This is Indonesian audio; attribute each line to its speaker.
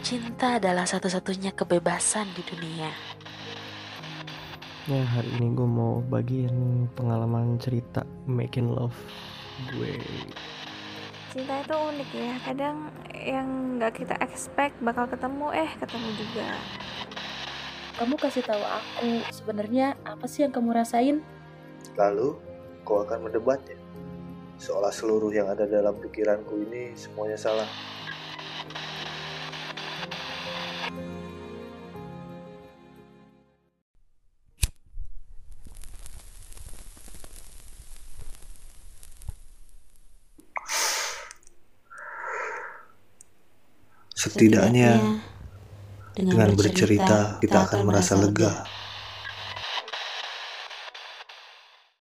Speaker 1: Cinta adalah satu-satunya kebebasan di dunia.
Speaker 2: Ya hari ini gue mau bagiin pengalaman cerita making love gue.
Speaker 3: Cinta itu unik ya. Kadang yang nggak kita expect bakal ketemu, eh ketemu juga.
Speaker 4: Kamu kasih tahu aku sebenarnya apa sih yang kamu rasain?
Speaker 5: Lalu, kau akan mendebatnya. Seolah seluruh yang ada dalam pikiranku ini semuanya salah. Setidaknya dengan bercerita kita akan merasa lega.